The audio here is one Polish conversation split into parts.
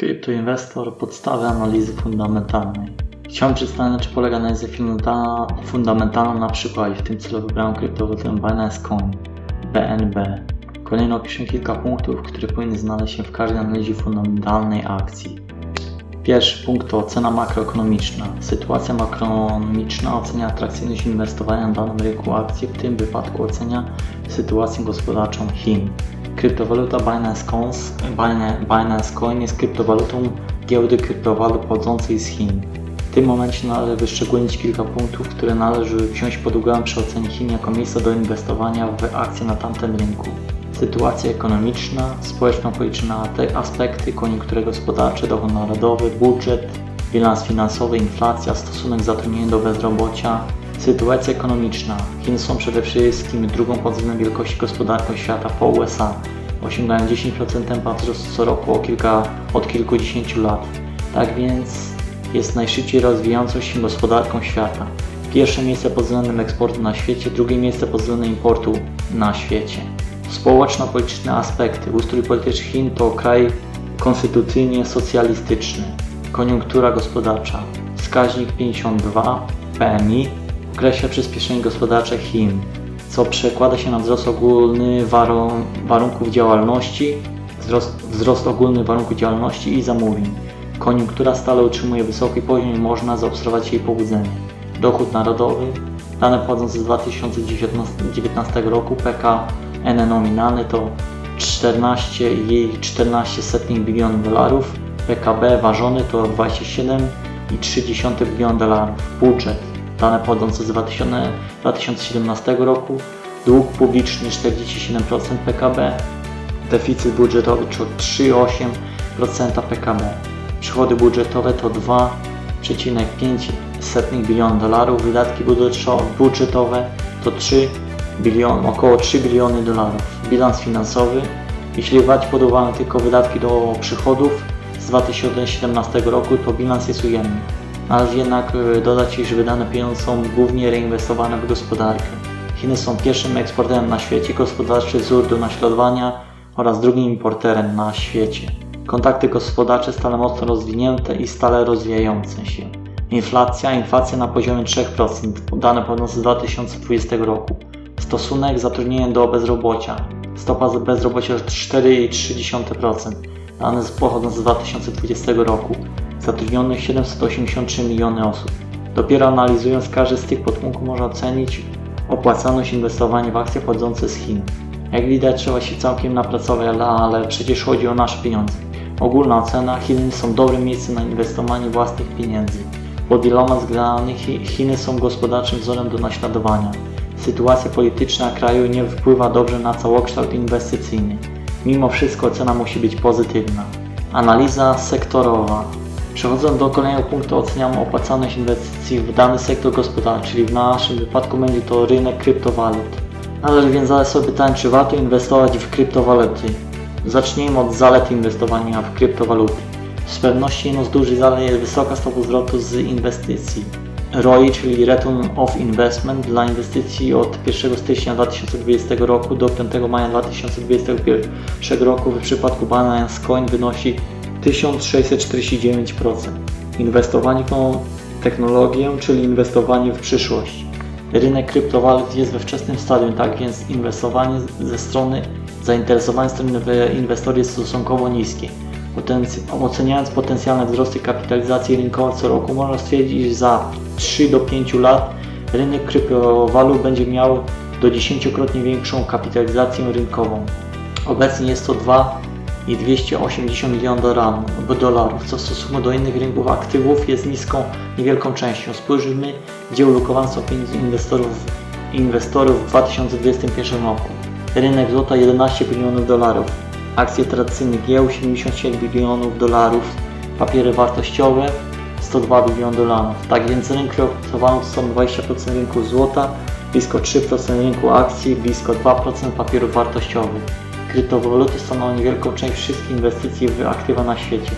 Kryptoinwestor podstawy analizy fundamentalnej. Chciałem przedstawić, na czym polega analiza fundamentalna na przykładzie. W tym celu wybrałem kryptowalutę Binance Coin, BNB. Kolejno opiszę kilka punktów, które powinny znaleźć się w każdej analizie fundamentalnej akcji. Pierwszy punkt to ocena makroekonomiczna. Sytuacja makroekonomiczna ocenia atrakcyjność inwestowania na danym rynku akcji, w tym wypadku ocenia sytuację gospodarczą Chin. Kryptowaluta Binance, Coins, Binance Coin jest kryptowalutą giełdy kryptowalut pochodzącej z Chin. W tym momencie należy wyszczególnić kilka punktów, które należy wziąć pod uwagę przy ocenie Chin jako miejsca do inwestowania w akcje na tamtym rynku. Sytuacja ekonomiczna, społeczno-polityczne aspekty, koniunktury gospodarcze, dochód narodowy, budżet, bilans finansowy, inflacja, stosunek zatrudnienia do bezrobocia. Sytuacja ekonomiczna. Chiny są przede wszystkim drugą pod względem wielkości gospodarką świata po USA. Osiągają 10% tempa wzrostu co roku o kilka, od kilkudziesięciu lat. Tak więc jest najszybciej rozwijającą się gospodarką świata. Pierwsze miejsce pod względem eksportu na świecie, drugie miejsce pod względem importu na świecie. Społeczno-polityczne aspekty. Ustrój polityczny Chin to kraj konstytucyjnie socjalistyczny. Koniunktura gospodarcza. Wskaźnik 52 PMI określa przyspieszenie gospodarcze Chin, co przekłada się na wzrost ogólny warunków działalności, wzrost, wzrost ogólny warunków działalności i zamówień. Koniunktura stale utrzymuje wysoki poziom i można zaobserwować jej pobudzenie. Dochód narodowy, dane pochodzące z 2019 roku, PKN nominalny to 14,14 bilionów dolarów, PKB ważony to 27,3 bilion dolarów. Budżet, dane pochodzące z 2017 roku, dług publiczny 47% PKB, deficyt budżetowy to 3,8% PKB. Przychody budżetowe to 2,5 bilion dolarów, wydatki budżetowe to 3 bilion, około 3 biliony dolarów. Bilans finansowy, jeśli brać pod uwagę tylko wydatki do przychodów z 2017 roku, to bilans jest ujemny. Należy jednak e, dodać, iż wydane pieniądze są głównie reinwestowane w gospodarkę. Chiny są pierwszym eksporterem na świecie, gospodarczy wzór do naśladowania oraz drugim importerem na świecie. Kontakty gospodarcze stale mocno rozwinięte i stale rozwijające się. Inflacja, inflacja na poziomie 3%, dane z 2020 roku. Stosunek zatrudnienia do bezrobocia. Stopa bezrobocia 4,3%, dane pochodzące z 2020 roku. Zatrudnionych 783 miliony osób. Dopiero analizując każdy z tych podpunktów można ocenić opłacalność inwestowania w akcje pochodzące z Chin. Jak widać trzeba się całkiem napracować, ale przecież chodzi o nasze pieniądze. Ogólna ocena Chiny są dobrym miejscem na inwestowanie własnych pieniędzy. Pod wieloma względami Chiny są gospodarczym wzorem do naśladowania. Sytuacja polityczna kraju nie wpływa dobrze na całokształt inwestycyjny. Mimo wszystko ocena musi być pozytywna. Analiza sektorowa. Przechodząc do kolejnego punktu oceniamy opłacalność inwestycji w dany sektor gospodarczy, czyli w naszym wypadku będzie to rynek kryptowalut. Należy więc zadać sobie pytanie, czy warto inwestować w kryptowaluty. Zacznijmy od zalet inwestowania w kryptowaluty. Z pewnością jedną z dużych zalet jest wysoka stopa zwrotu z inwestycji. ROI, czyli Return of Investment dla inwestycji od 1 stycznia 2020 roku do 5 maja 2021 roku w przypadku Binance Coin wynosi 1649%. Inwestowanie w technologię, czyli inwestowanie w przyszłość. Rynek kryptowalut jest we wczesnym stadium, tak więc inwestowanie ze strony zainteresowanie strony inwestorów jest stosunkowo niskie. Potenc oceniając potencjalne wzrosty kapitalizacji rynkowej co roku, można stwierdzić, że za 3 do 5 lat rynek kryptowalut będzie miał do 10-krotnie większą kapitalizację rynkową. Obecnie jest to 2,280 milionów dolarów, co w stosunku do innych rynków aktywów jest niską, niewielką częścią. Spójrzmy, gdzie ulokowane są pieniądze inwestorów, inwestorów w 2021 roku. Rynek złota 11 bilionów dolarów, akcje tradycyjnych giełd 77 bilionów dolarów, papiery wartościowe 102 biliony dolarów. Tak więc rynki kryptowalut są 20% rynku złota, blisko 3% rynku akcji, blisko 2% papierów wartościowych. Kryptowaluty stanowią niewielką część wszystkich inwestycji w aktywa na świecie.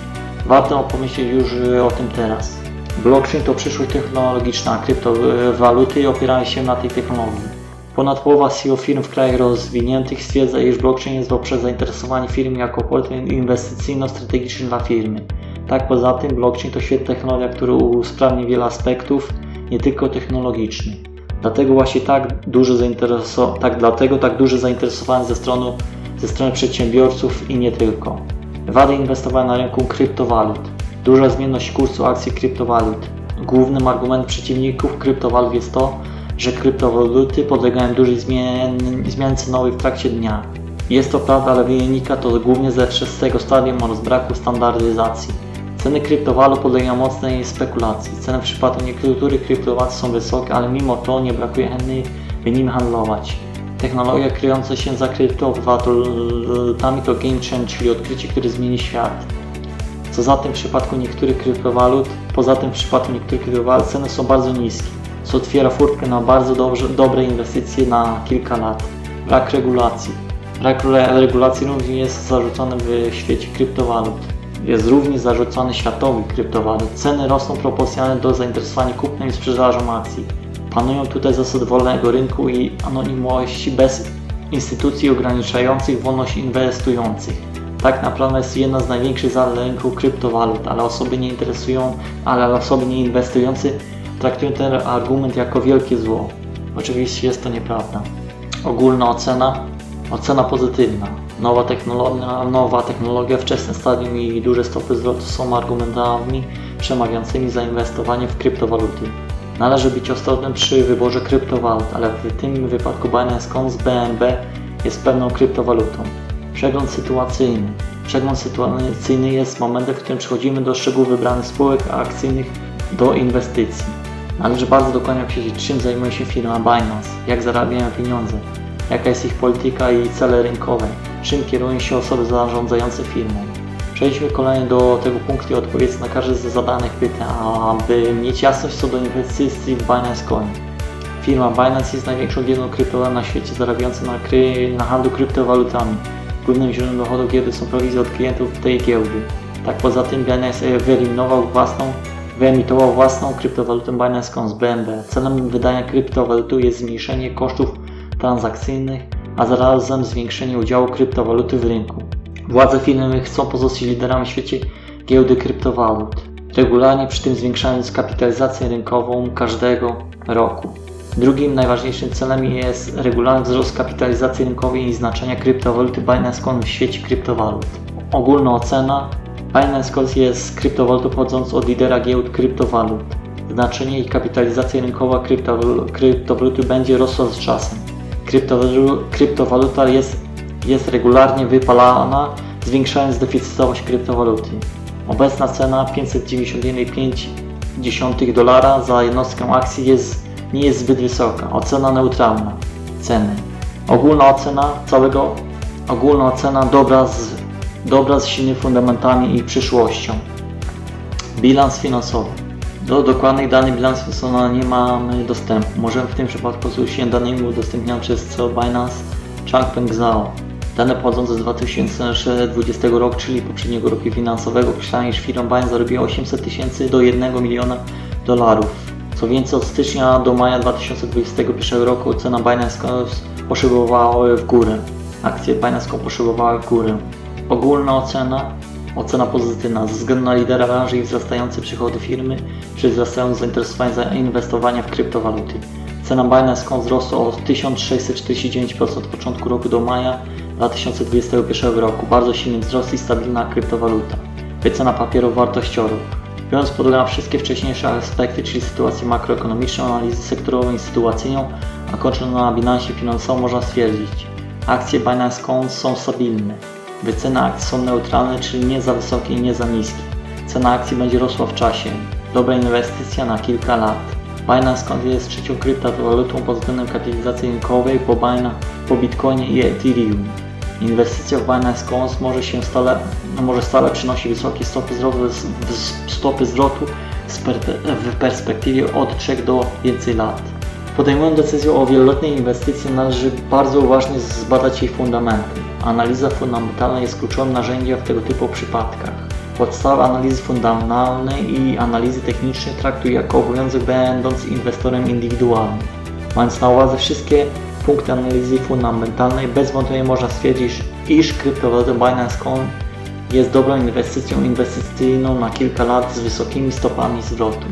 Warto pomyśleć już o tym teraz. Blockchain to przyszłość technologiczna, a kryptowaluty opierają się na tej technologii. Ponad połowa CEO firm w krajach rozwiniętych stwierdza, iż blockchain jest dobrze zainteresowany firm jako portfel inwestycyjno-strategiczny dla firmy. Tak poza tym blockchain to świetna technologia, która usprawni wiele aspektów, nie tylko technologiczny. Dlatego właśnie tak duże zainteresowanie, tak, dlatego tak duże zainteresowanie ze strony, ze strony przedsiębiorców i nie tylko. Wady inwestowania na rynku kryptowalut. Duża zmienność kursu akcji kryptowalut. Głównym argumentem przeciwników kryptowalut jest to, że kryptowaluty podlegają dużej zmian, zmianie cenowej w trakcie dnia. Jest to prawda, ale wynika to głównie ze wczesnego stadium oraz braku standaryzacji. Ceny kryptowalut podlegają mocnej spekulacji. Ceny w przypadku niektórych kryptowalut są wysokie, ale mimo to nie brakuje chętnych, by nim handlować. Technologia kryjąca się za kryptowalutami to game change, czyli odkrycie, które zmieni świat. Co za tym w przypadku niektórych kryptowalut, poza tym w przypadku niektórych kryptowalut ceny są bardzo niskie, co otwiera furtkę na bardzo dobrze, dobre inwestycje na kilka lat. Brak regulacji. Brak regulacji również jest zarzucony w świecie kryptowalut. Jest również zarzucony światowy kryptowalut. Ceny rosną proporcjonalnie do zainteresowania kupnem i sprzedażą akcji. Panują tutaj zasady wolnego rynku i anonimowości bez instytucji ograniczających wolność inwestujących. Tak naprawdę jest jedna z największych zalet rynku kryptowalut, ale osoby nie interesują, ale osoby nie inwestujące traktują ten argument jako wielkie zło. Oczywiście jest to nieprawda. Ogólna ocena, ocena pozytywna. Nowa technologia, nowa technologia, wczesne stadium i duże stopy zwrotu są argumentami przemawiającymi za inwestowanie w kryptowaluty. Należy być ostrożnym przy wyborze kryptowalut, ale w tym wypadku Binance Coin z BNB jest pewną kryptowalutą. Przegląd sytuacyjny. Przegląd sytuacyjny jest momentem, w którym przechodzimy do szczegółów wybranych spółek akcyjnych do inwestycji. Należy bardzo dokładnie określić, czym zajmuje się firma Binance, jak zarabiają pieniądze, jaka jest ich polityka i cele rynkowe, czym kierują się osoby zarządzające firmą. Przejdźmy kolejnie do tego punktu i odpowiedz na każde z zadanych pytań, aby mieć jasność co do inwestycji w Binance Coin. Firma Binance jest największą giełdą kryptowalutą na świecie, zarabiającą na, kry, na handlu kryptowalutami. Głównym źródłem dochodu giełdy są prowizje od klientów tej giełdy. Tak poza tym Binance wyeliminował własną, wyemitował własną kryptowalutę Binance z BNB. Celem wydania kryptowaluty jest zmniejszenie kosztów transakcyjnych, a zarazem zwiększenie udziału kryptowaluty w rynku. Władze firmy chcą pozostać liderami w świecie giełdy kryptowalut, regularnie przy tym zwiększając kapitalizację rynkową każdego roku. Drugim najważniejszym celem jest regularny wzrost kapitalizacji rynkowej i znaczenia kryptowaluty Binance Coin w świecie kryptowalut. Ogólna ocena Binance Coin jest kryptowalutą pochodzącą od lidera giełd kryptowalut. Znaczenie i kapitalizacja rynkowa kryptowaluty będzie rosła z czasem. Kryptowaluta jest, jest regularnie wypalana, zwiększając deficytowość kryptowaluty. Obecna cena 591,5 dolara za jednostkę akcji jest nie jest zbyt wysoka. Ocena neutralna ceny. Ogólna ocena całego, ogólna ocena dobra z, dobra z silnymi fundamentami i przyszłością. Bilans finansowy. Do dokładnych danych bilansu finansowy nie mamy dostępu. Możemy w tym przypadku posłużyć się danymi udostępnionymi przez CEO Binance Changpeng Zhao. Dane pochodzące z 2020 roku, czyli poprzedniego roku finansowego, określają, iż firma Binance zarobiła 800 tysięcy do 1 miliona dolarów co więcej, od stycznia do maja 2021 roku cena Binance poszybowała w górę. Akcje Binance poszybowały w górę. Ogólna ocena, ocena pozytywna ze względu na lidera branży i wzrastające przychody firmy, czy wzrastające zainteresowanie zainwestowania w kryptowaluty. Cena Binance wzrosła o 1649% od początku roku do maja 2021 roku. Bardzo silny wzrost i stabilna kryptowaluta. Wycena papierów wartościowych. Biorąc pod uwagę wszystkie wcześniejsze aspekty, czyli sytuację makroekonomiczną, analizę sektorową i sytuacyjną, a kończąc na bilansie finansowym można stwierdzić, akcje Binance Coin są stabilne, wyceny akcji są neutralne, czyli nie za wysokie i nie za niskie. Cena akcji będzie rosła w czasie. Dobra inwestycja na kilka lat. Binance Coin jest trzecią kryptowalutą pod względem kapitalizacji rynkowej po, Binance, po Bitcoinie i Ethereum. Inwestycja w Binance Coins może się stale, może stale przynosić wysokie stopy zwrotu, stopy zwrotu w perspektywie od 3 do więcej lat. Podejmując decyzję o wieloletniej inwestycji należy bardzo uważnie zbadać jej fundamenty. Analiza fundamentalna jest kluczowym narzędziem w tego typu przypadkach. Podstawę analizy fundamentalnej i analizy technicznej traktuję jako obowiązek będąc inwestorem indywidualnym. Mając na uwadze wszystkie punkty analizy fundamentalnej bez wątpienia można stwierdzić, iż kryptowaluta Binance Coin jest dobrą inwestycją inwestycyjną na kilka lat z wysokimi stopami zwrotu.